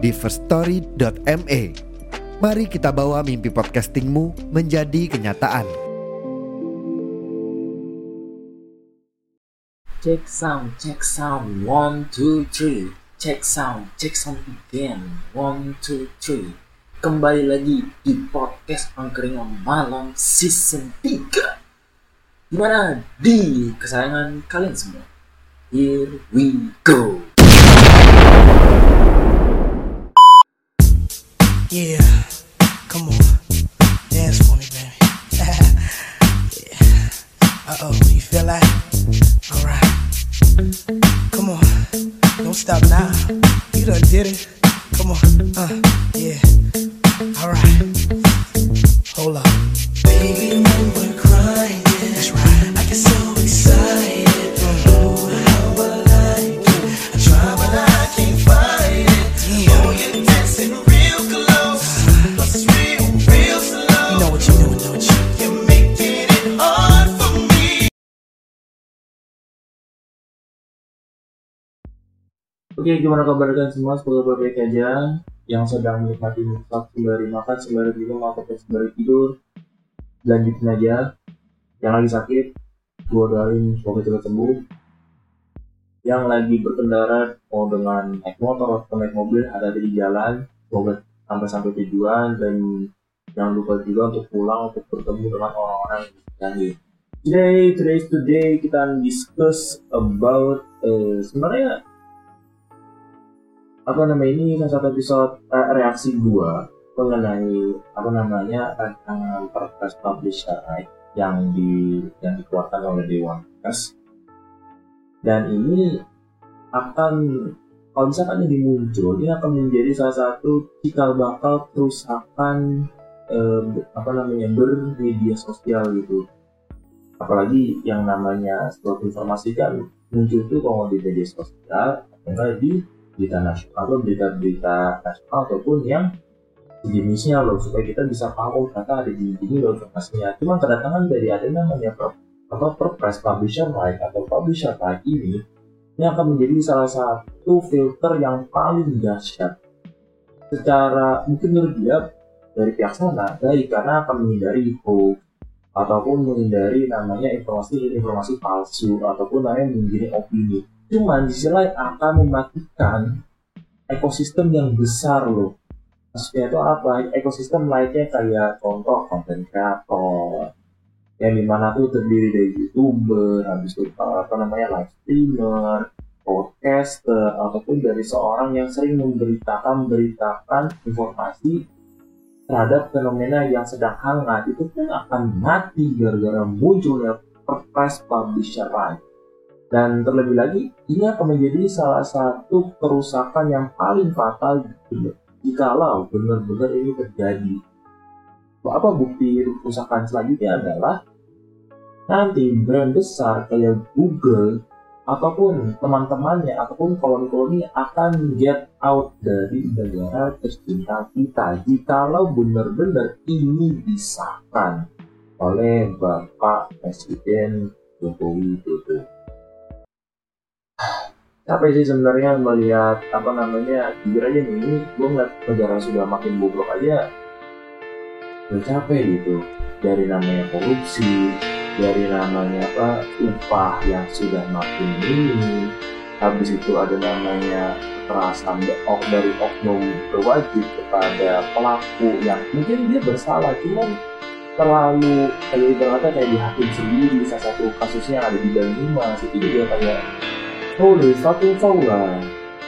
di firststory.me. Mari kita bawa mimpi podcastingmu menjadi kenyataan. Check sound, check sound, one, two, three. Check sound, check sound again, one, two, three. Kembali lagi di podcast Angkringan Malam Season 3 Gimana di kesayangan kalian semua? Here we go Yeah, come on, dance for me, baby. yeah. Uh oh, you feel that? Alright. Come on, don't stop now. You done did it. Come on, uh, Oke, gimana kabar kalian semua? Semoga baik-baik aja. Yang sedang menikmati musik sembari makan, sembari minum, ataupun sembari tidur Lanjutin aja. Yang lagi sakit, gua doain semoga cepat sembuh. Yang lagi berkendara, mau dengan naik motor atau naik mobil, ada di jalan Semoga sampai-sampai tujuan. Dan jangan lupa juga untuk pulang untuk bertemu dengan orang-orang yang Today, today's today kita discuss about eh, sebenarnya apa namanya ini salah satu episode eh, reaksi gua mengenai apa namanya rancangan Perpres Publisher Right yang di yang dikeluarkan oleh Dewan Pers. Dan ini akan kalau misalkan ini muncul ini akan menjadi salah satu cikal bakal kerusakan eh, apa namanya bermedia sosial gitu. Apalagi yang namanya suatu informasi kan muncul tuh kalau di media sosial enggak di berita nasional atau berita-berita nasional ataupun yang sejenisnya loh supaya kita bisa tahu ternyata ada di sini loh informasinya. Cuma kedatangan dari ada namanya per, apa perpres publisher right atau publisher right ini ini akan menjadi salah satu filter yang paling dahsyat. Secara mungkin menurut dia dari pihak sana baik karena akan menghindari hoax ataupun menghindari namanya informasi-informasi palsu ataupun namanya menghindari opini cuman di sisi lain akan mematikan ekosistem yang besar loh. Maksudnya itu apa? Ekosistem lainnya kayak contoh konten kreator yang di mana tuh terdiri dari youtuber habis itu apa namanya live streamer podcaster ataupun dari seorang yang sering memberitakan memberitakan informasi terhadap fenomena yang sedang hangat. Itu pun akan mati gara-gara munculnya perpres publisher right dan terlebih lagi ini akan menjadi salah satu kerusakan yang paling fatal jikalau benar-benar ini terjadi. Apa bukti kerusakan selanjutnya adalah nanti brand besar kayak Google ataupun teman-temannya ataupun koloni-koloni akan get out dari negara tercinta kita. Jikalau benar-benar ini disahkan oleh Bapak Presiden Jokowi Widodo. Capek sih sebenarnya melihat apa namanya jujur aja nih ini gue ngeliat negara sudah makin bobrok aja udah capek gitu. Dari namanya korupsi dari namanya apa upah yang sudah makin minim habis itu ada namanya kekerasan ok dari oknum berwajib kepada pelaku yang mungkin dia bersalah cuman terlalu kayak ibaratnya kayak di hakim sendiri salah satu kasusnya yang ada di Lima itu juga kayak oh dari satu lah.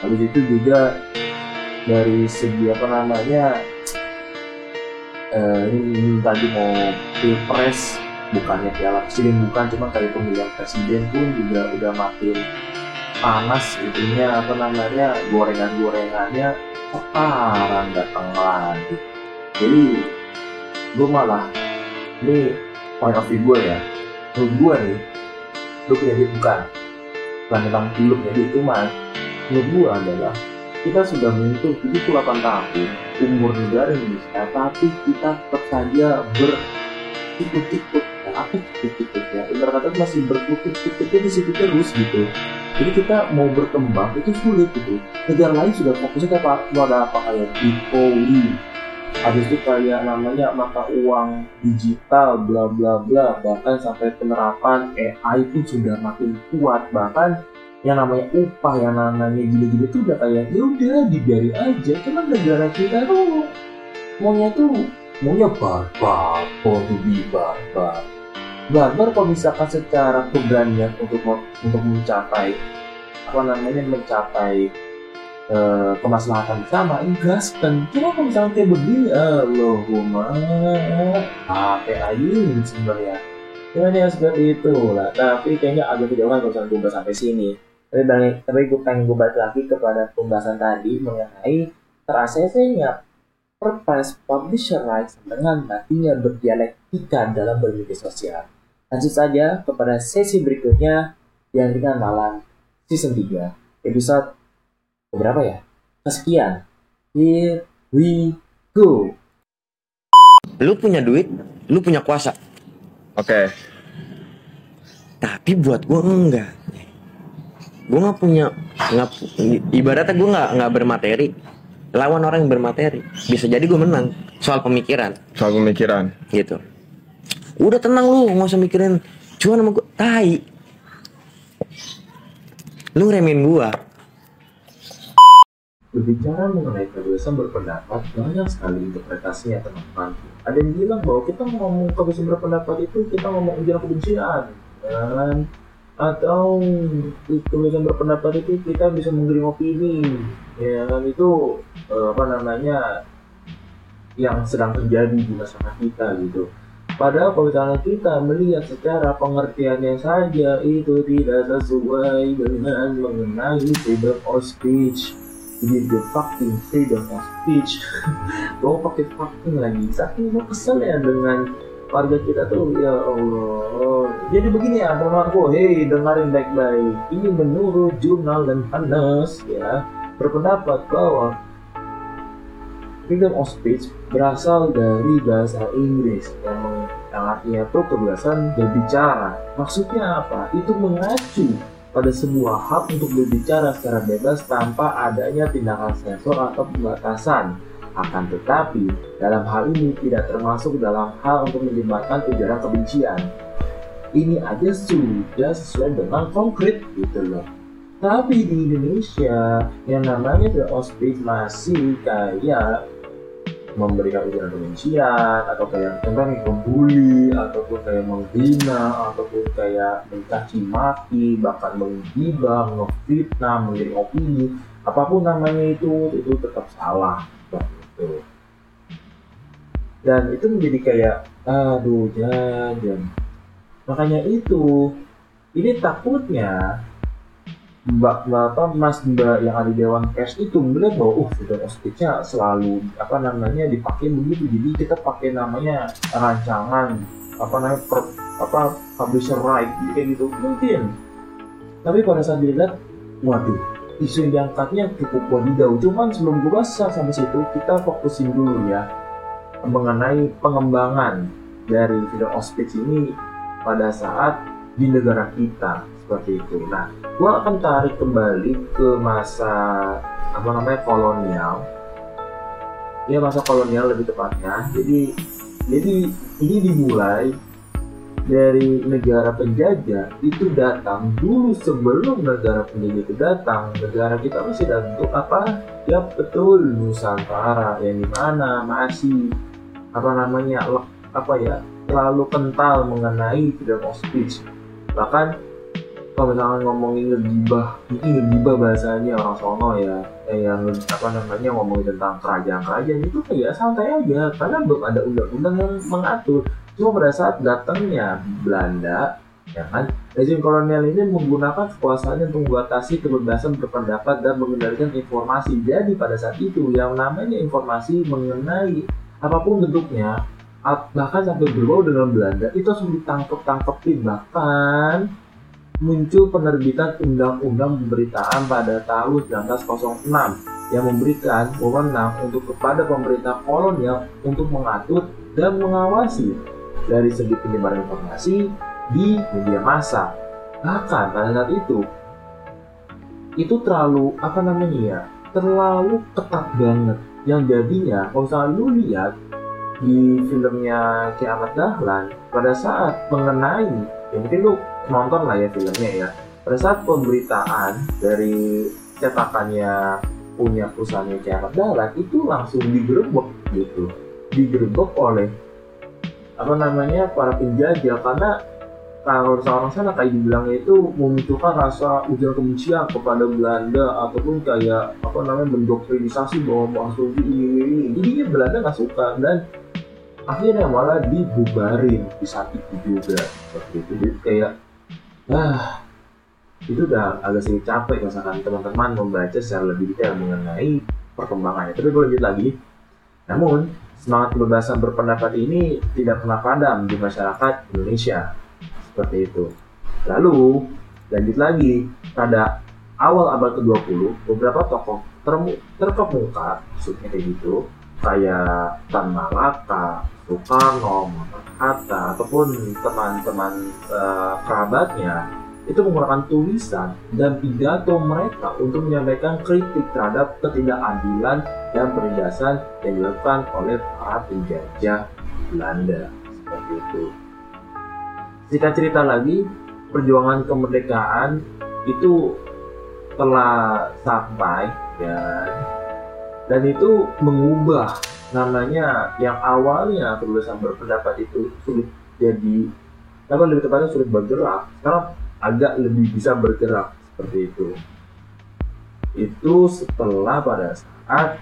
Habis itu juga dari segi apa namanya eh, ini tadi mau pilpres bukannya piala presiden bukan cuma kayak pemilihan presiden pun juga udah makin panas intinya apa namanya gorengan-gorengannya sekarang datang lagi. Jadi gue malah ini point of view gue ya. Menurut gue nih lu punya duit bukan bukan tentang punya duit cuman menurut gue adalah kita sudah menyentuh 78 tahun umur negara Indonesia tapi kita tetap saja berikut-ikut ya, apa ikut-ikut ya kata masih berkutik-kutiknya di situ terus gitu. Jadi kita mau berkembang itu sulit gitu. Negara lain sudah fokusnya ke apa? Ada apa? Kayak Bitcoin habis itu kayak namanya mata uang digital bla bla bla. Bahkan sampai penerapan AI pun sudah makin kuat. Bahkan yang namanya upah yang namanya gini-gini tuh udah kayak ya udah dibiarin aja. Karena negara kita tuh maunya tuh maunya barbar mau barbar. Barbar kalau misalkan secara keberanian untuk untuk mencapai apa namanya mencapai kemaslahatan bersama gaskan cuma kalau misalnya kayak begini? Allahumma pakai ayin sebenarnya. Cuman ya seperti itu lah tapi kayaknya agak tidak kan kalau misalnya sampai sini. Tapi bang, tapi gue pengen gue balik lagi kepada pembahasan tadi mengenai terasesnya purpose publisher rights dengan matinya berdialektika dalam bermedia sosial. Lanjut saja kepada sesi berikutnya yang dengan malam season 3 episode berapa ya? Kesekian. Here we go. Lu punya duit, lu punya kuasa. Oke. Tapi buat gua enggak. Gua nggak punya nggak ibaratnya gua nggak nggak bermateri. Lawan orang yang bermateri. Bisa jadi gua menang soal pemikiran. Soal pemikiran. Gitu. Udah tenang lu, nggak usah mikirin cuan sama gua tai. Lu ngeremin gua, Berbicara mengenai kebebasan berpendapat, banyak sekali interpretasinya teman-teman. Ada yang bilang bahwa kita ngomong kebebasan berpendapat itu kita ngomong ujian kebencian, dan atau kebebasan berpendapat itu kita bisa menggiring opini, ya kan itu eh, apa namanya yang sedang terjadi di masyarakat kita gitu. Padahal kalau misalnya kita melihat secara pengertiannya saja itu tidak sesuai dengan mengenai freedom of speech ini the fucking freedom of speech. Gue pakai fucking lagi. Saking gue kesel ya dengan warga kita tuh. Ya Allah. Jadi begini ya teman-temanku hei dengarin baik-baik. Ini menurut jurnal dan panas ya. Berpendapat bahwa freedom of speech berasal dari bahasa Inggris. Yang, artinya itu kebebasan berbicara. Maksudnya apa? Itu mengacu pada sebuah hak untuk berbicara secara bebas tanpa adanya tindakan sensor atau pembatasan. Akan tetapi, dalam hal ini tidak termasuk dalam hal untuk menyebarkan ujaran kebencian. Ini aja sudah sesuai dengan konkret gitu loh. Tapi di Indonesia, yang namanya the speech masih kayak memberikan ujaran kebencian atau kayak tentang membuli ataupun kayak menghina ataupun kayak mencaci maki bahkan menggibah, ngefitnah, menjadi opini apa pun namanya itu itu tetap salah gitu. dan itu menjadi kayak aduh jangan makanya itu ini takutnya Mbak apa Mas Mbak yang ada di Dewan Pers itu melihat bahwa uh of speech-nya selalu apa namanya dipakai begitu. Jadi kita pakai namanya rancangan apa namanya per, apa publisher right kayak gitu. Mungkin. Tapi pada saat dilihat waduh isu yang diangkatnya cukup wadidaw. Cuman sebelum gue bahas sampai situ kita fokusin dulu ya mengenai pengembangan dari of speech ini pada saat di negara kita seperti itu. Nah, gue akan tarik kembali ke masa apa namanya kolonial. Ya masa kolonial lebih tepatnya. Jadi jadi ini dimulai dari negara penjajah itu datang dulu sebelum negara penjajah itu datang negara kita masih dalam bentuk apa ya betul Nusantara yang di mana masih apa namanya apa ya terlalu kental mengenai freedom of speech bahkan kalau misalnya ngomongin ngegibah mungkin ngegibah bahasanya orang sono ya eh, yang apa namanya ngomongin tentang kerajaan-kerajaan itu kayak santai aja karena belum ada undang-undang yang mengatur cuma pada saat datangnya Belanda ya kan Rezim kolonial ini menggunakan kekuasaannya untuk membatasi kebebasan berpendapat dan mengendalikan informasi. Jadi pada saat itu yang namanya informasi mengenai apa pun bentuknya, bahkan sampai berbau dengan Belanda, itu langsung ditangkap-tangkepin. Bahkan muncul penerbitan Undang-Undang Pemberitaan pada tahun 1906 yang memberikan wewenang untuk kepada pemerintah kolonial untuk mengatur dan mengawasi dari segi penyebaran informasi di media massa. Bahkan pada saat itu itu terlalu apa namanya ya terlalu ketat banget yang jadinya kalau misalnya lu lihat di filmnya Kiamat Dahlan pada saat mengenai ya mungkin lu nonton lah ya filmnya ya. Pada saat pemberitaan dari cetakannya punya perusahaannya Kiamat Dahlan itu langsung digerebek gitu. Digerebek oleh apa namanya para penjajah. Karena kalau seorang sana kayak dibilangnya itu memunculkan rasa ujaran kebencian kepada Belanda ataupun kayak apa namanya mendoktrinisasi bahwa bangsa ini ini ini. Jadinya Belanda nggak suka dan akhirnya malah dibubarin di saat itu juga. Seperti itu. Jadi kayak ah itu udah agak sedikit capek misalkan teman-teman membaca secara lebih detail mengenai perkembangannya. Tapi gue lanjut lagi. Namun semangat kebebasan berpendapat ini tidak pernah padam di masyarakat Indonesia. Seperti itu. Lalu lanjut lagi. Pada awal abad ke-20 beberapa tokoh termu- terkemuka maksudnya kayak gitu kayak Tan Malaka, Soekarno, Muhammad Hatta ataupun teman-teman eh, kerabatnya itu menggunakan tulisan dan pidato mereka untuk menyampaikan kritik terhadap ketidakadilan dan penindasan yang dilakukan oleh para penjajah Belanda seperti itu. Singkat cerita lagi, perjuangan kemerdekaan itu telah sampai ya dan itu mengubah. Namanya yang awalnya kebebasan berpendapat itu sulit jadi apa lebih tepatnya sulit bergerak. Sekarang agak lebih bisa bergerak seperti itu. Itu setelah pada saat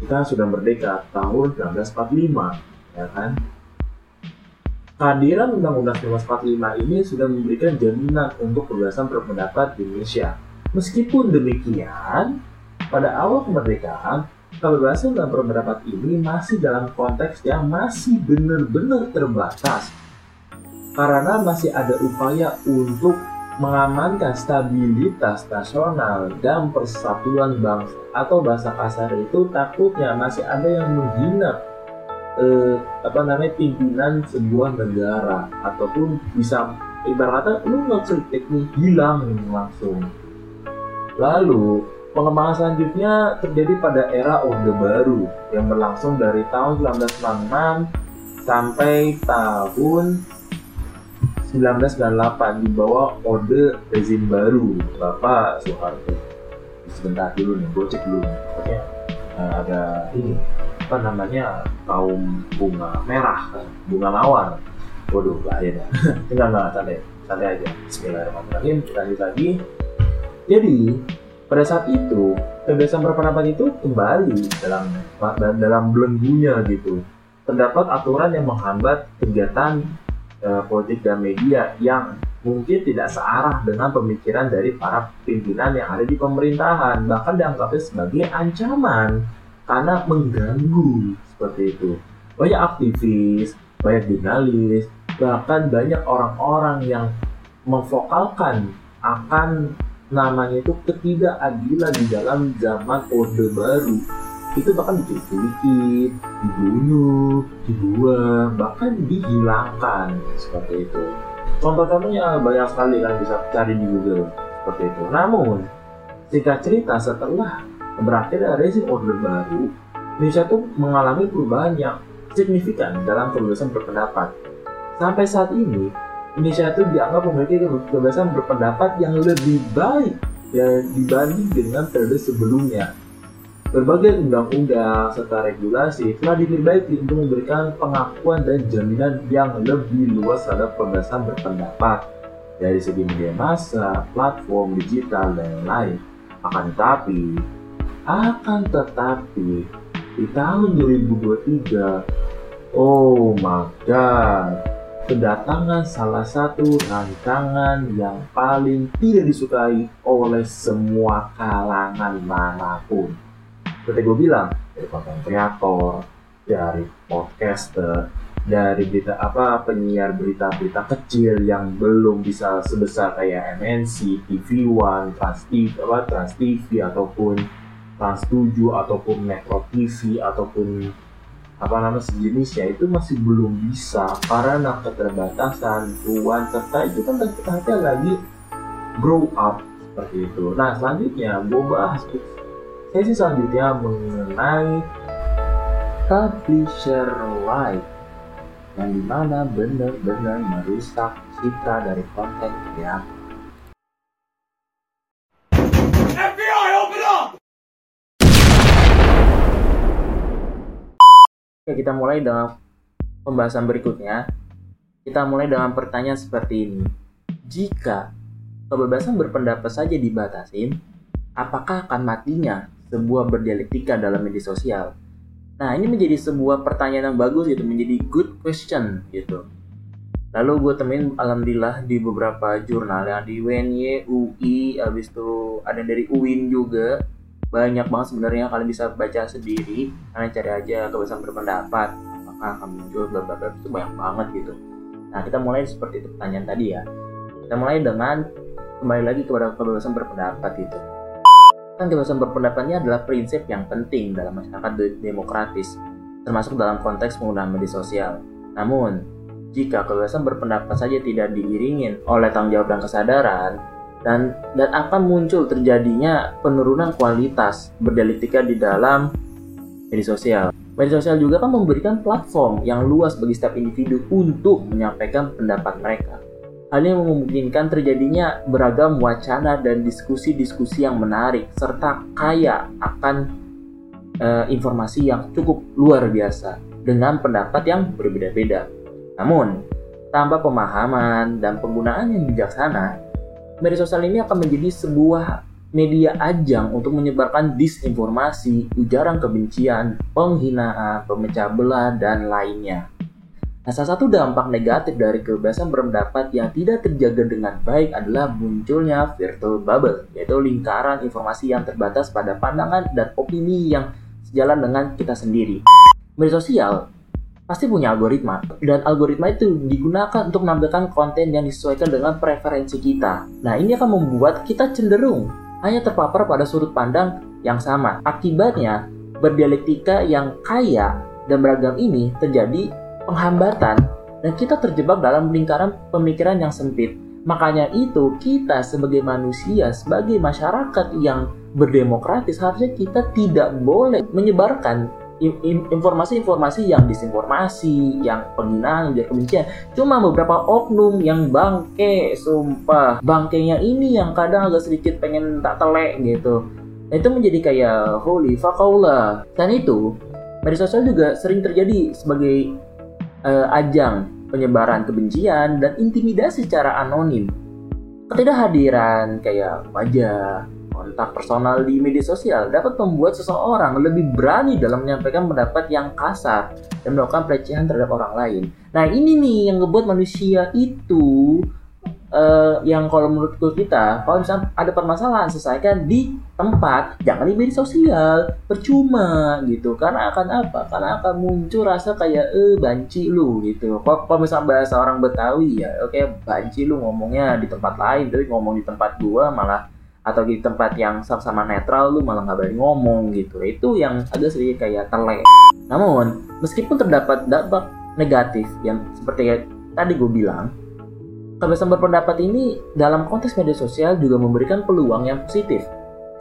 kita sudah merdeka tahun 1945 ya kan? Kehadiran Undang-Undang 1945 ini sudah memberikan jaminan untuk kebebasan berpendapat di Indonesia. Meskipun demikian, pada awal kemerdekaan, kebebasan dalam berpendapat ini masih dalam konteks yang masih benar-benar terbatas. Karena masih ada upaya untuk mengamankan stabilitas nasional dan persatuan bangsa atau bahasa kasar itu takutnya masih ada yang menghina eh, apa namanya pimpinan sebuah negara ataupun bisa ibarat kata lu ngekritik nih hilang langsung lalu pengembangan selanjutnya terjadi pada era Orde Baru yang berlangsung dari tahun 1996 sampai tahun 1998 di bawah Orde rezim baru. Bapak Soeharto. Sebentar dulu nih gue cek dulu pokoknya eh, ada ini apa namanya kaum bunga merah kan bunga mawar. Waduh bahaya dah. Enggak enggak santai. Santai aja. Bismillahirrahmanirrahim. Lanjut lagi. Jadi pada saat itu kebebasan berpendapat itu kembali dalam dalam belenggunya gitu. Terdapat aturan yang menghambat kegiatan eh, politik dan media yang mungkin tidak searah dengan pemikiran dari para pimpinan yang ada di pemerintahan bahkan dianggapnya sebagai ancaman karena mengganggu seperti itu. Banyak aktivis banyak jurnalis bahkan banyak orang-orang yang memvokalkan akan namanya itu ketidakadilan di dalam zaman orde baru itu bahkan diculik, dibunuh, dibuang, bahkan dihilangkan seperti itu. Contoh-contohnya banyak sekali kan bisa cari di Google seperti itu. Namun singkat cerita setelah berakhirnya rezim orde baru, Indonesia itu mengalami perubahan yang signifikan dalam kebebasan berpendapat. Sampai saat ini, Indonesia itu dianggap memiliki kebebasan berpendapat yang lebih baik ya dibanding dengan periode sebelumnya. Berbagai undang-undang serta regulasi telah diperbaiki untuk memberikan pengakuan dan jaminan yang lebih luas terhadap kebebasan berpendapat dari segi media massa, platform digital, dan lain-lain. Akan tetapi, akan tetapi di tahun 2023, oh my god, kedatangan salah satu rancangan yang paling tidak disukai oleh semua kalangan mana pun. Seperti gue bilang, dari konten kreator, dari podcaster, dari berita apa penyiar berita-berita kecil yang belum bisa sebesar kayak MNC, TV One, Trans TV, apa Trans TV ataupun Trans 7 ataupun Metro TV ataupun apa nama sejenisnya itu masih belum bisa karena keterbatasan ruang serta itu kan kita lagi grow up seperti itu. Nah selanjutnya gue bahas sesi selanjutnya mengenai publisher life yang di mana benar-benar merusak citra dari konten kreator. Oke, kita mulai dengan pembahasan berikutnya. Kita mulai dengan pertanyaan seperti ini. Jika kebebasan berpendapat saja dibatasin, apakah akan matinya sebuah berdialektika dalam media sosial? Nah, ini menjadi sebuah pertanyaan yang bagus gitu, menjadi good question gitu. Lalu gue temuin alhamdulillah di beberapa jurnal yang di UNY, UI, habis itu ada dari UIN juga, banyak banget sebenarnya. Kalian bisa baca sendiri kalian cari aja kebebasan berpendapat. Apakah akan muncul bla bla itu banyak banget gitu. Nah kita mulai seperti itu pertanyaan tadi ya. Kita mulai dengan kembali lagi kepada kebebasan berpendapat itu kan kebebasan berpendapatnya adalah prinsip yang penting dalam masyarakat demokratis termasuk dalam konteks penggunaan media sosial. Namun jika kebebasan berpendapat saja tidak diiringin oleh tanggung jawab dan kesadaran dan dan akan muncul terjadinya penurunan kualitas berdialektika di dalam media sosial. Media sosial juga kan memberikan platform yang luas bagi setiap individu untuk menyampaikan pendapat mereka. Hal ini memungkinkan terjadinya beragam wacana dan diskusi-diskusi yang menarik serta kaya akan uh, informasi yang cukup luar biasa dengan pendapat yang berbeda-beda. Namun, tanpa pemahaman dan penggunaan yang bijaksana, media sosial ini akan menjadi sebuah media ajang untuk menyebarkan disinformasi, ujaran kebencian, penghinaan, pemecah belah, dan lainnya. Nah, salah satu dampak negatif dari kebebasan berpendapat yang tidak terjaga dengan baik adalah munculnya virtual bubble, yaitu lingkaran informasi yang terbatas pada pandangan dan opini yang sejalan dengan kita sendiri. Media sosial pasti punya algoritma dan algoritma itu digunakan untuk menampilkan konten yang disesuaikan dengan preferensi kita. Nah, ini akan membuat kita cenderung hanya terpapar pada sudut pandang yang sama. Akibatnya, berdialektika yang kaya dan beragam ini terjadi penghambatan dan kita terjebak dalam lingkaran pemikiran yang sempit. Makanya itu kita sebagai manusia, sebagai masyarakat yang berdemokratis harusnya kita tidak boleh menyebarkan informasi-informasi yang disinformasi, yang penghinaan, yang kebencian. Cuma beberapa oknum yang bangke, sumpah. Bangkenya ini yang kadang agak sedikit pengen tak telek gitu. Nah, itu menjadi kayak holy fakaula. Dan itu, media sosial juga sering terjadi sebagai uh, ajang penyebaran kebencian dan intimidasi secara anonim. Ketidakhadiran kayak wajah, kontak personal di media sosial dapat membuat seseorang lebih berani dalam menyampaikan pendapat yang kasar dan melakukan pelecehan terhadap orang lain. Nah ini nih yang ngebuat manusia itu uh, yang kalau menurutku kita kalau misalnya ada permasalahan selesaikan di tempat jangan di media sosial percuma gitu. Karena akan apa? Karena akan muncul rasa kayak eh banci lu gitu. Kalau misalnya bahasa orang Betawi ya oke okay, banci lu ngomongnya di tempat lain tapi ngomong di tempat gua malah atau di tempat yang sama-sama netral lu malah nggak berani ngomong gitu. Itu yang agak sedikit kayak telek namun meskipun terdapat dampak negatif yang seperti yang tadi gue bilang kebebasan berpendapat ini dalam konteks media sosial juga memberikan peluang yang positif.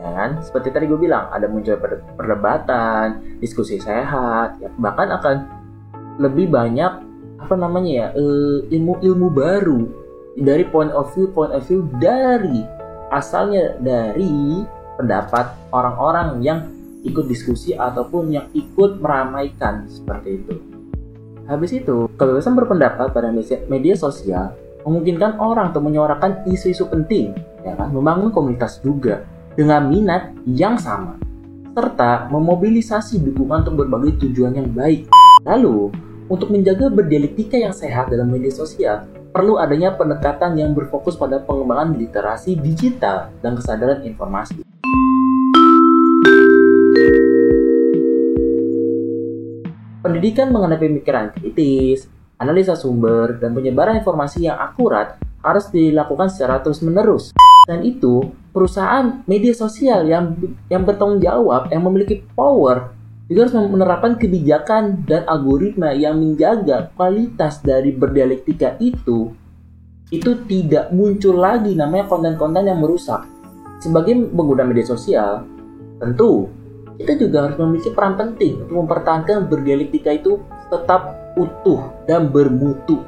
Kan seperti tadi gue bilang ada muncul perdebatan diskusi sehat ya, bahkan akan lebih banyak apa namanya ya eh, ilmu ilmu baru dari point of view point of view dari asalnya dari pendapat orang-orang yang ikut diskusi ataupun yang ikut meramaikan seperti itu. Habis itu, kebebasan berpendapat pada media sosial memungkinkan orang untuk menyuarakan isu-isu penting, ya kan, membangun komunitas juga dengan minat yang sama, serta memobilisasi dukungan untuk berbagai tujuan yang baik. Lalu, untuk menjaga berdialektika yang sehat dalam media sosial, perlu adanya pendekatan yang berfokus pada pengembangan literasi digital dan kesadaran informasi. Pendidikan mengenai pemikiran kritis, analisa sumber, dan penyebaran informasi yang akurat harus dilakukan secara terus-menerus. Dan itu, perusahaan media sosial yang yang bertanggung jawab, yang memiliki power, juga harus menerapkan kebijakan dan algoritma yang menjaga kualitas dari berdialektika itu itu tidak muncul lagi namanya konten-konten yang merusak. Sebagai pengguna media sosial, tentu kita juga harus memiliki peran penting untuk mempertahankan berdialektika itu tetap utuh dan bermutu.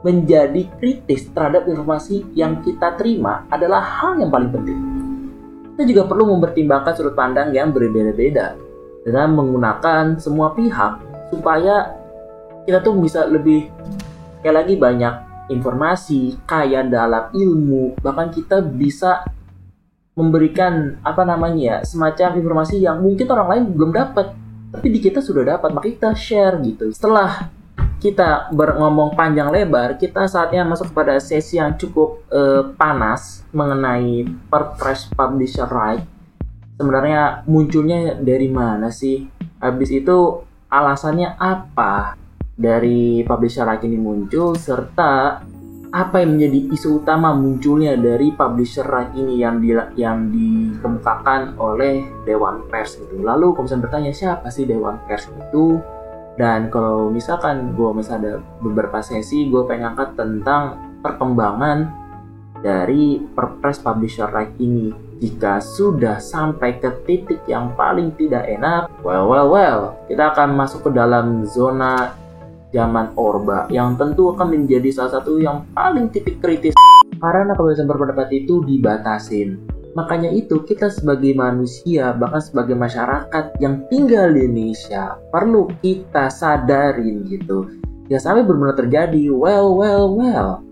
Menjadi kritis terhadap informasi yang kita terima adalah hal yang paling penting. Kita juga perlu mempertimbangkan sudut pandang yang berbeda-beda dengan menggunakan semua pihak supaya kita tuh bisa lebih kayak lagi banyak informasi, kaya dalam ilmu, bahkan kita bisa memberikan apa namanya ya semacam informasi yang mungkin orang lain belum dapat tapi di kita sudah dapat maka kita share gitu. Setelah kita berngomong panjang lebar kita saatnya masuk pada sesi yang cukup eh, panas mengenai perpres publisher right sebenarnya munculnya dari mana sih habis itu alasannya apa dari publisher ini muncul serta apa yang menjadi isu utama munculnya dari publisher ini yang di, yang dikemukakan oleh Dewan Pers itu. Lalu misalnya bertanya siapa sih Dewan Pers itu? Dan kalau misalkan gue misalnya ada beberapa sesi, gue pengen angkat tentang perkembangan dari Perpres Publisher Right ini. Jika sudah sampai ke titik yang paling tidak enak, well well well, kita akan masuk ke dalam zona zaman Orba yang tentu akan menjadi salah satu yang paling titik kritis karena kebebasan berpendapat itu dibatasin. Makanya itu kita sebagai manusia bahkan sebagai masyarakat yang tinggal di Indonesia perlu kita sadarin gitu. Ya sampai benar-benar terjadi well well well.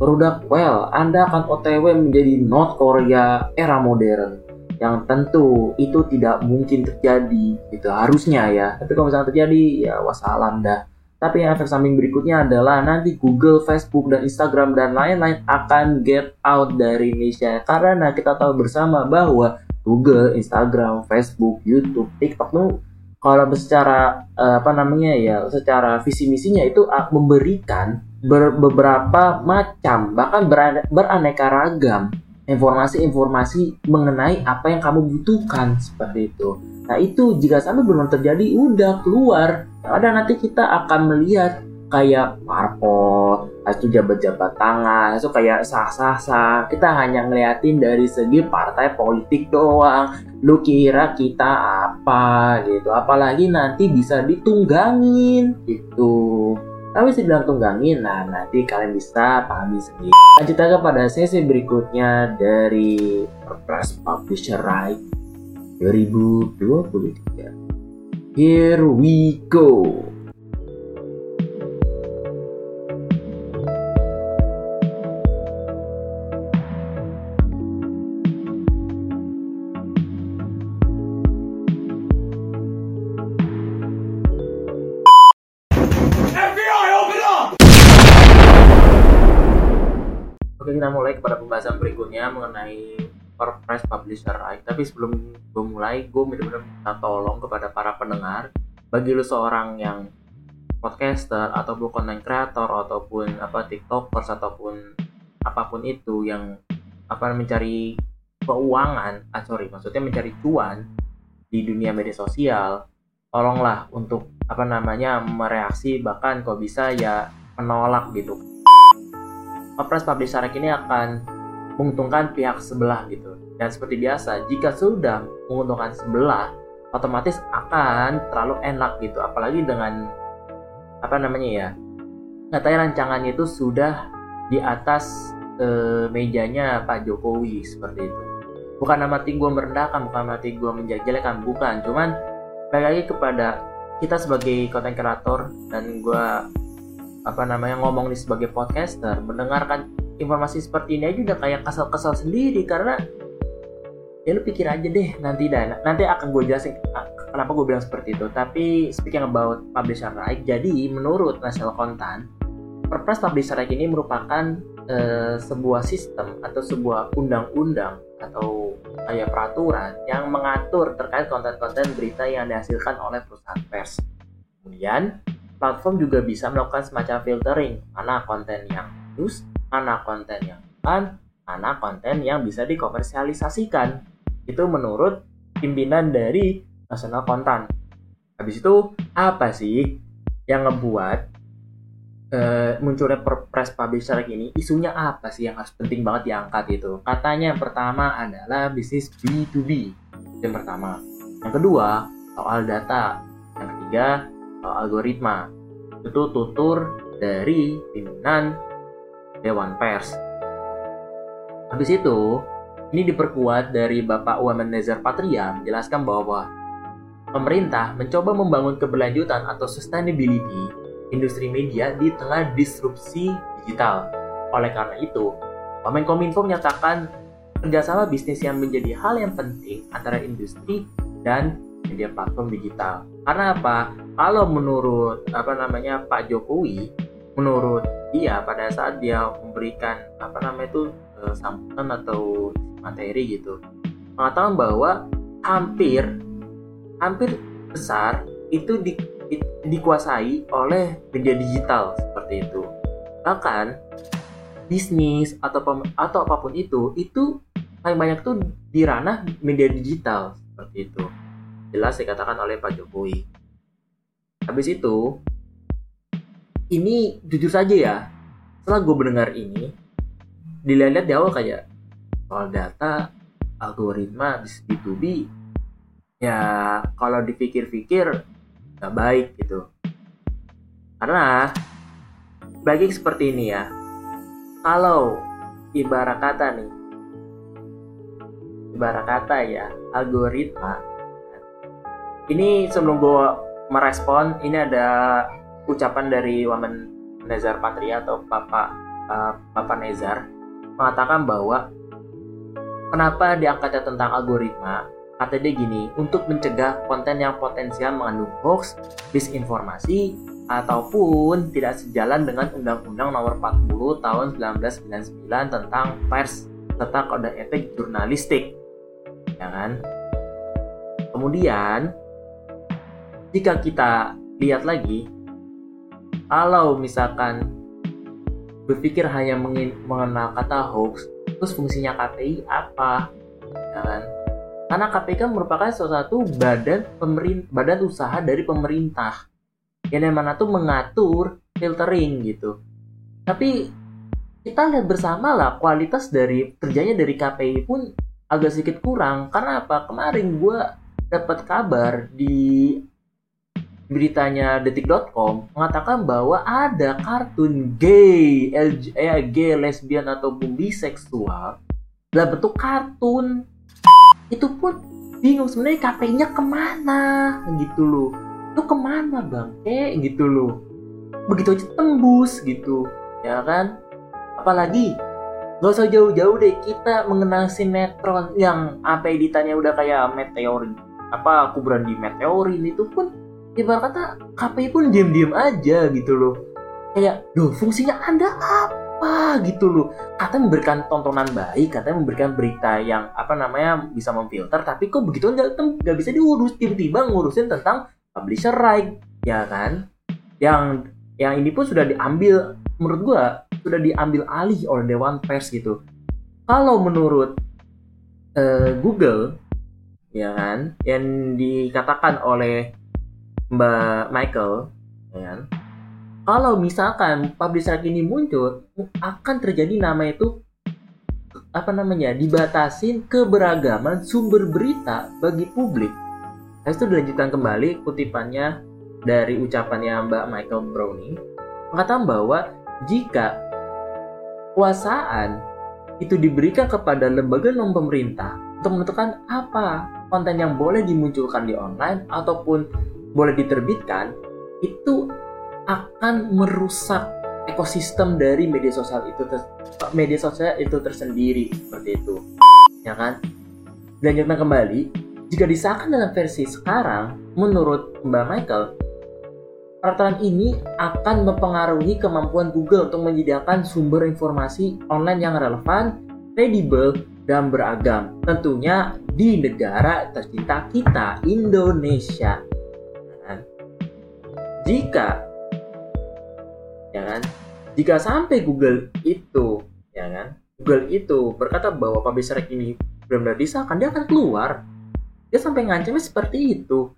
Produk well, Anda akan OTW menjadi North Korea era modern yang tentu itu tidak mungkin terjadi itu harusnya ya. Tapi kalau misalnya terjadi ya wassalam dah. Tapi yang efek samping berikutnya adalah nanti Google, Facebook, dan Instagram dan lain-lain akan get out dari Indonesia. Karena kita tahu bersama bahwa Google, Instagram, Facebook, YouTube, TikTok tuh kalau secara uh, apa namanya ya secara visi misinya itu uh, memberikan ber, beberapa macam bahkan berane, beraneka ragam informasi-informasi mengenai apa yang kamu butuhkan seperti itu. Nah itu jika sampai belum terjadi udah keluar. Ada nanti kita akan melihat kayak parpol, itu jabat-jabat tangan, itu kayak sah-sah-sah. Kita hanya ngeliatin dari segi partai politik doang. Lu kira kita apa gitu? Apalagi nanti bisa ditunggangin gitu. Tapi sebelum tunggangin, nah nanti kalian bisa pahami sendiri. Lanjut aja pada sesi berikutnya dari Press Publisher Right 2023. Here we go. Pembahasan berikutnya mengenai Perpres Publisher Right. Tapi sebelum gue mulai, gue benar-benar minta tolong kepada para pendengar, bagi lu seorang yang podcaster ataupun content creator ataupun apa tiktokers ataupun apa pun itu yang apa mencari keuangan, ah sorry maksudnya mencari cuan di dunia media sosial, tolonglah untuk apa namanya mereaksi bahkan kalau bisa ya menolak gitu. Perpres Publisher Right ini akan menguntungkan pihak sebelah gitu. Dan seperti biasa, jika sudah menguntungkan sebelah, otomatis akan terlalu enak gitu. Apalagi dengan apa namanya ya, katanya rancangannya itu sudah di atas eh, mejanya Pak Jokowi seperti itu. Bukan nama gue merendahkan, bukan mati gue menjelekan, bukan. Cuman balik lagi kepada kita sebagai content creator dan gue apa namanya ngomong nih sebagai podcaster mendengarkan informasi seperti ini aja udah kayak kesel-kesel sendiri karena ya lu pikir aja deh nanti dah nanti akan gue jelasin kenapa gue bilang seperti itu tapi speaking about publisher right jadi menurut National Content Perpres Publisher Right ini merupakan eh, sebuah sistem atau sebuah undang-undang atau kayak peraturan yang mengatur terkait konten-konten berita yang dihasilkan oleh perusahaan pers. Kemudian, platform juga bisa melakukan semacam filtering mana konten yang news, mana konten yang bukan, mana konten yang bisa dikomersialisasikan. Itu menurut pimpinan dari National Content. Habis itu, apa sih yang ngebuat uh, munculnya Perpres Publisher ini? Isunya apa sih yang harus penting banget diangkat itu katanya yang pertama adalah bisnis B2B yang pertama. Yang kedua soal data. Yang ketiga soal algoritma. Itu tutur dari pimpinan Dewan Pers habis itu ini diperkuat dari Bapak Wamen Nezar Patria menjelaskan bahwa pemerintah mencoba membangun keberlanjutan atau sustainability industri media di tengah disrupsi digital. Oleh karena itu, Wamenkominfo menyatakan kerjasama bisnis yang menjadi hal yang penting antara industri dan media platform digital. Karena apa? Kalau menurut apa namanya Pak Jokowi, menurut dia pada saat dia memberikan apa namanya itu eh, sambutan atau materi gitu, mengatakan bahwa hampir hampir besar itu di dikuasai oleh media digital seperti itu. Bahkan bisnis atau atau apa pun itu itu paling banyak tuh di ranah media digital seperti itu. Jelas dikatakan oleh Pak Jokowi. Habis itu ini jujur saja ya, setelah gue mendengar ini, dilihat-lihat di awal kayak soal data, algoritma, B2B, ya kalau dipikir-pikir nggak baik gitu. Karena bagi seperti ini ya kalau ibarat kata nih ibarat kata ya algoritma ini sebelum gue merespon ini ada ucapan dari Wamen Nezar Patria atau Papa uh, Papa Nezar mengatakan bahwa kenapa diangkatnya tentang algoritma Kata dia gini, untuk mencegah konten yang potensial mengandung hoax, disinformasi, ataupun tidak sejalan dengan Undang-Undang Nomor 40 Tahun 1999 tentang pers serta kode etik jurnalistik. Ya kan? Kemudian, jika kita lihat lagi, kalau misalkan berpikir hanya mengenal kata hoax, terus fungsinya KPI apa? Ya kan? Karena KPK merupakan salah satu badan pemerintah, badan usaha dari pemerintah yang mana tuh mengatur filtering gitu. Tapi kita lihat bersama lah kualitas dari kerjanya dari KPI pun agak sedikit kurang. Karena apa? Kemarin gue dapat kabar di beritanya detik.com mengatakan bahwa ada kartun gay, LG, eh, gay, lesbian atau biseksual dalam bentuk kartun. Itu pun bingung sebenarnya KPI-nya ke mana gitu loh. Itu ke mana bang? Eh gitu loh. Begitu aja tembus gitu. Ya kan? Apalagi gak usah jauh-jauh deh kita mengenal sinetron yang apa editannya udah kayak meteor apa kuburan di meteorin itu pun ibarat kata KPI pun diem-diem aja gitu loh. Kayak loh fungsinya anda apa? Apa gitu loh. Katanya memberikan tontonan baik katanya memberikan berita yang apa namanya bisa memfilter tapi kok begitu nggak nggak bisa diurus? Tiba-tiba ngurusin tentang publisher right ya kan? Yang yang ini pun sudah diambil menurut gua sudah diambil alih oleh dewan pers gitu. Kalau menurut uh, Google ya kan yang dikatakan oleh Mbak Michael ya kan kalau misalkan publisher ini muncul akan terjadi nama itu apa namanya dibatasin keberagaman sumber berita bagi publik. Nah, itu dilanjutkan kembali kutipannya dari ucapannya Mbak Michael Browning mengatakan bahwa jika kuasaan itu diberikan kepada lembaga non pemerintah untuk menentukan apa konten yang boleh dimunculkan di online ataupun boleh diterbitkan itu akan merusak ekosistem dari media sosial itu media sosial itu tersendiri seperti itu ya kan dan kembali jika disahkan dalam versi sekarang, menurut Mbak Michael, peraturan ini akan mempengaruhi kemampuan Google untuk menyediakan sumber informasi online yang relevan, kredibel, dan beragam. Tentunya di negara tercinta kita, Indonesia. Jika ya kan? Jika sampai Google itu, ya kan? Google itu berkata bahwa publisher ini benar-benar disahkan, dia akan keluar. Dia sampai ngancamnya seperti itu.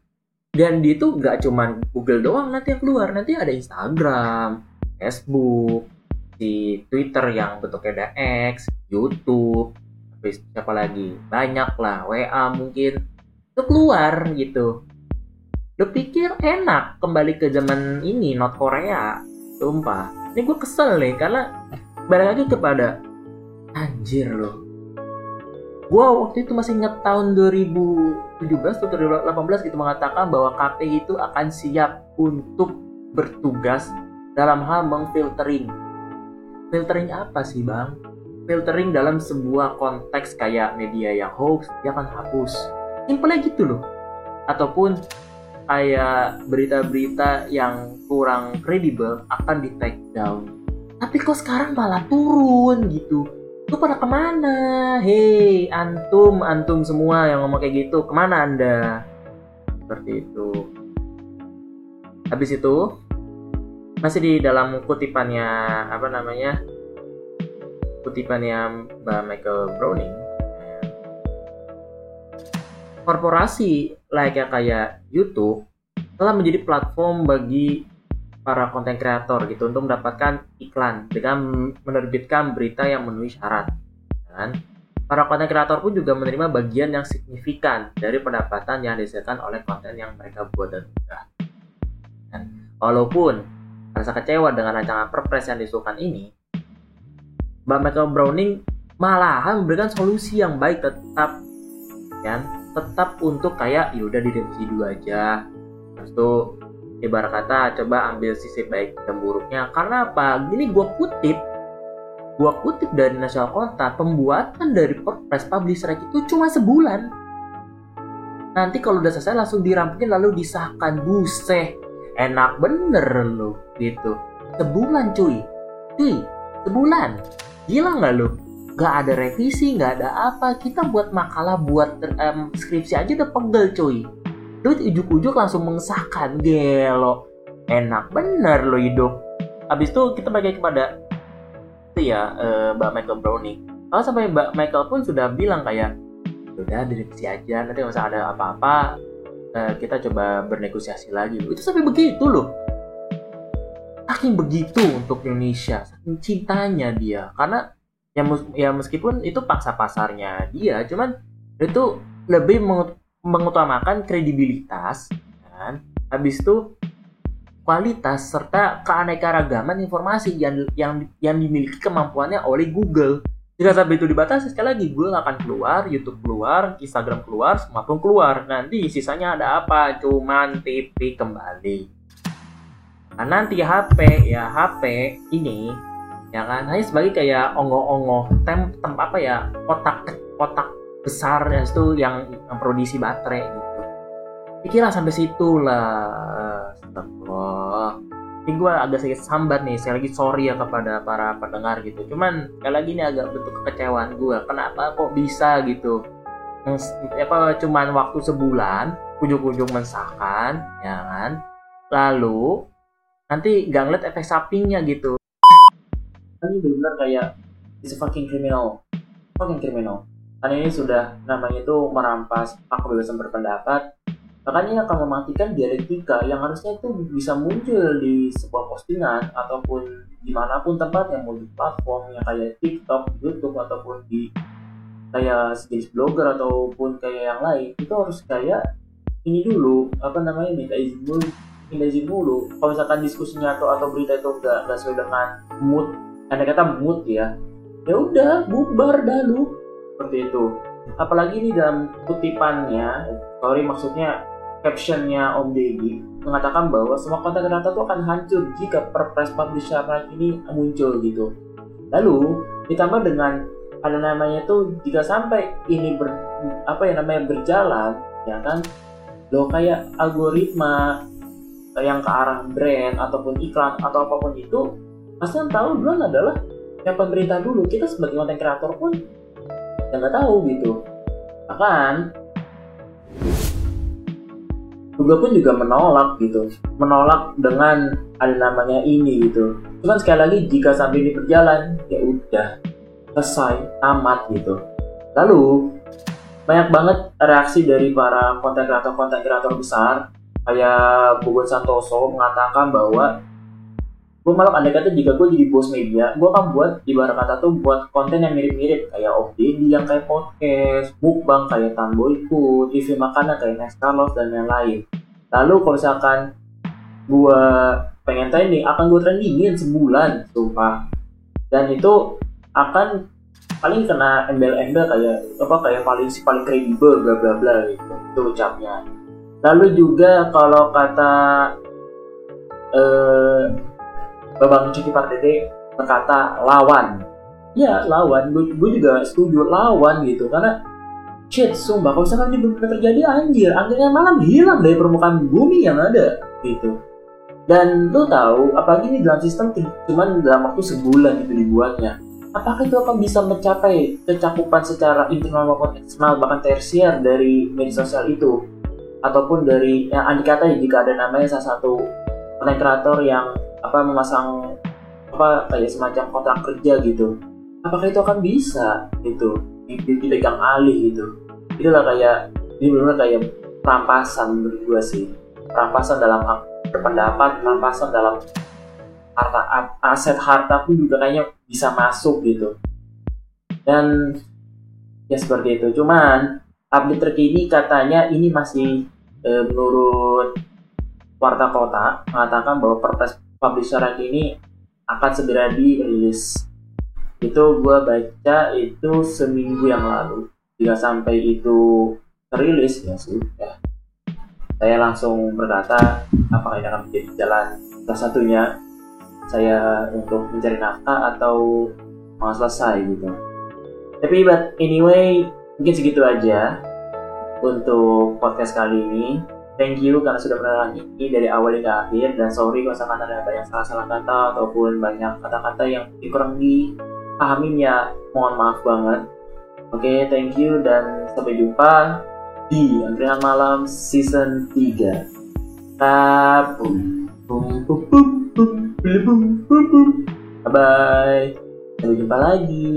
Dan di itu nggak cuman Google doang nanti yang keluar, nanti ada Instagram, Facebook, di Twitter yang bentuknya ada X, YouTube, habis siapa lagi? Banyak lah, WA mungkin. Itu keluar gitu. Lo pikir enak kembali ke zaman ini, North Korea. Sumpah. Ini gue kesel nih, karena balik lagi kepada anjir loh. Gue waktu itu masih ingat tahun 2017 atau 2018 gitu mengatakan bahwa KPI itu akan siap untuk bertugas dalam hal mengfiltering. Filtering apa sih bang? Filtering dalam sebuah konteks kayak media yang hoax, dia akan hapus. Simpelnya gitu loh. Ataupun kayak berita-berita yang kurang kredibel akan di take down. Tapi kok sekarang malah turun gitu lu pada ke mana? Hei, antum, antum semua yang ngomong kayak gitu, ke mana anda? Seperti itu. Habis itu, masih di dalam kutipannya, apa namanya, kutipannya Mbak Michael Browning, korporasi layaknya kayak YouTube telah menjadi platform bagi para konten kreator gitu untuk mendapatkan iklan dengan menerbitkan berita yang memenuhi syarat. Dan para konten kreator pun juga menerima bagian yang signifikan dari pendapatan yang dihasilkan oleh konten yang mereka buat dan unggah. Dan walaupun rasa kecewa dengan rancangan perpres yang disuruhkan ini, Mbak Michael Browning malahan memberikan solusi yang baik tetap kan tetap untuk kayak yaudah direvisi dulu aja. Terus tuh ibarat kata coba ambil sisi baik dan buruknya. Karena apa? Gini gue kutip gue kutip dari National Konta pembuatan dari Perpres Publisher itu cuma sebulan. Nanti kalau udah selesai langsung dirampungin lalu disahkan. Buset enak bener lo gitu. Sebulan cuy. Cuy sebulan. Gila nggak lo nggak ada revisi nggak ada apa. Kita buat makalah buat um, skripsi aja udah pegel cuy. Lu ujuk-ujuk langsung mengesahkan. Gelo. Enak. Bener lo hidup habis itu kita balik kepada itu ya uh, Mbak Michael Browning kalau sampai Mbak Michael pun sudah bilang kayak udah direvisi aja. Nanti masa ada apa-apa. Uh, kita coba bernegosiasi lagi. Itu sampai begitu loh. Saking begitu untuk Indonesia saking cintanya dia. Karena ya, ya meskipun itu paksa pasarnya dia cuman itu lebih mengutamakan kredibilitas kan habis itu kualitas serta keanekaragaman informasi yang yang yang dimiliki kemampuannya oleh Google jika sampai itu dibatasi sekali lagi Google akan keluar, YouTube keluar, Instagram keluar, pun keluar. Nanti sisanya ada apa? Cuman TV kembali. Nah, nanti HP ya HP ini ya kan? Hanya sebagai kayak ongo-ongo tem, tem apa ya kotak kotak besar ya itu yang, produksi baterai gitu. Pikirlah sampai situ lah. Ini gue agak sedikit sambat nih saya lagi sorry ya kepada para pendengar gitu. Cuman sekali lagi ini agak bentuk kekecewaan gue kenapa kok bisa gitu? Apa cuman waktu sebulan ujung-ujung mensahkan ya kan? Lalu nanti gak ngeliat efek sampingnya gitu ini benar-benar kayak is fucking criminal. Fucking criminal. Karena ini sudah namanya itu merampas hak kebebasan berpendapat. Makanya akan mematikan dialektika yang harusnya itu bisa muncul di sebuah postingan ataupun di mana pun tempat yang mau di platform yang kayak TikTok, YouTube ataupun di kayak sejenis blogger ataupun kayak yang lain itu harus kayak ini dulu apa namanya minta izin dulu minta izin dulu kalau misalkan diskusinya atau atau berita itu enggak sesuai dengan mood ada kata mood ya. Ya udah bubar dah lu. Seperti itu. Apalagi ini dalam kutipannya sorry maksudnya captionnya Om Deddy mengatakan bahwa semua konten kreator itu akan hancur jika perpres publisher ini muncul gitu. Lalu ditambah dengan ada namanya itu jika sampai ini ber, apa ya namanya berjalan ya kan? Lo kayak algoritma yang ke arah brand ataupun iklan atau apa pun itu pasti yang tahu duluan adalah yang pemerintah dulu. Kita sebagai konten kreator pun ya nggak tahu gitu. Bahkan gue pun juga menolak gitu. Menolak dengan ada namanya ini gitu. Cuman sekali lagi jika sampai ini berjalan ya udah. Selesai tamat gitu. Lalu banyak banget reaksi dari para konten kreator konten kreator besar. Kayak Bogor Santoso mengatakan bahwa gue malah andai kata jika gue jadi bos media gue akan buat ibarat kata tuh buat konten yang mirip-mirip. Kayak OBD yang kayak podcast mukbang kayak Tamboyku TV makanan kayak Next Carlos dan lain-lain. Lalu kalau misalkan gue pengen trending akan gue trendingin sebulan sumpah. Dan itu akan paling kena embel-embel kayak apa kayak paling si paling kredibel bla bla bla gitu. Itu ucapnya. Lalu juga kalau kata eh Babang Cuci Pardede berkata lawan. Ya lawan. Gue, juga setuju lawan gitu. Karena shit sumpah kalau misalkan ini benar terjadi anjir akhirnya malam hilang dari permukaan bumi yang ada gitu. Dan lo tahu apalagi ini dalam sistem cuman dalam waktu sebulan itu dibuatnya. Apakah itu akan bisa mencapai kecakupan secara internal maupun eksternal bahkan tersier dari media sosial itu? Ataupun dari yang andi kata jika ada namanya salah satu konten kreator yang apa memasang apa kayak semacam kontrak kerja gitu. Apakah itu akan bisa gitu? Dipegang alih gitu. Itulah kayak ini benar kayak perampasan menurut sih. Perampasan dalam berpendapat perampasan dalam harta aset harta pun juga kayaknya bisa masuk gitu. Dan ya seperti itu. Cuman update terkini katanya ini masih e, menurut warta kota mengatakan bahwa perpres publisher ini akan segera dirilis. Itu gue baca itu seminggu yang lalu. Jika sampai itu terilis ya sudah. Saya langsung berkata apakah ini akan menjadi jalan? Salah satunya saya untuk mencari nafkah atau mau selesai gitu. Tapi but anyway mungkin segitu aja untuk podcast kali ini thank you karena sudah menerangi dari awal hingga akhir. Dan sorry kalau misalkan ada banyak salah-salah kata ataupun banyak kata-kata yang kurang dipahamin ya. Mohon maaf banget. Oke okay, thank you dan sampai jumpa di Angkringan Malam Season 3 Bye bye Sampai jumpa lagi.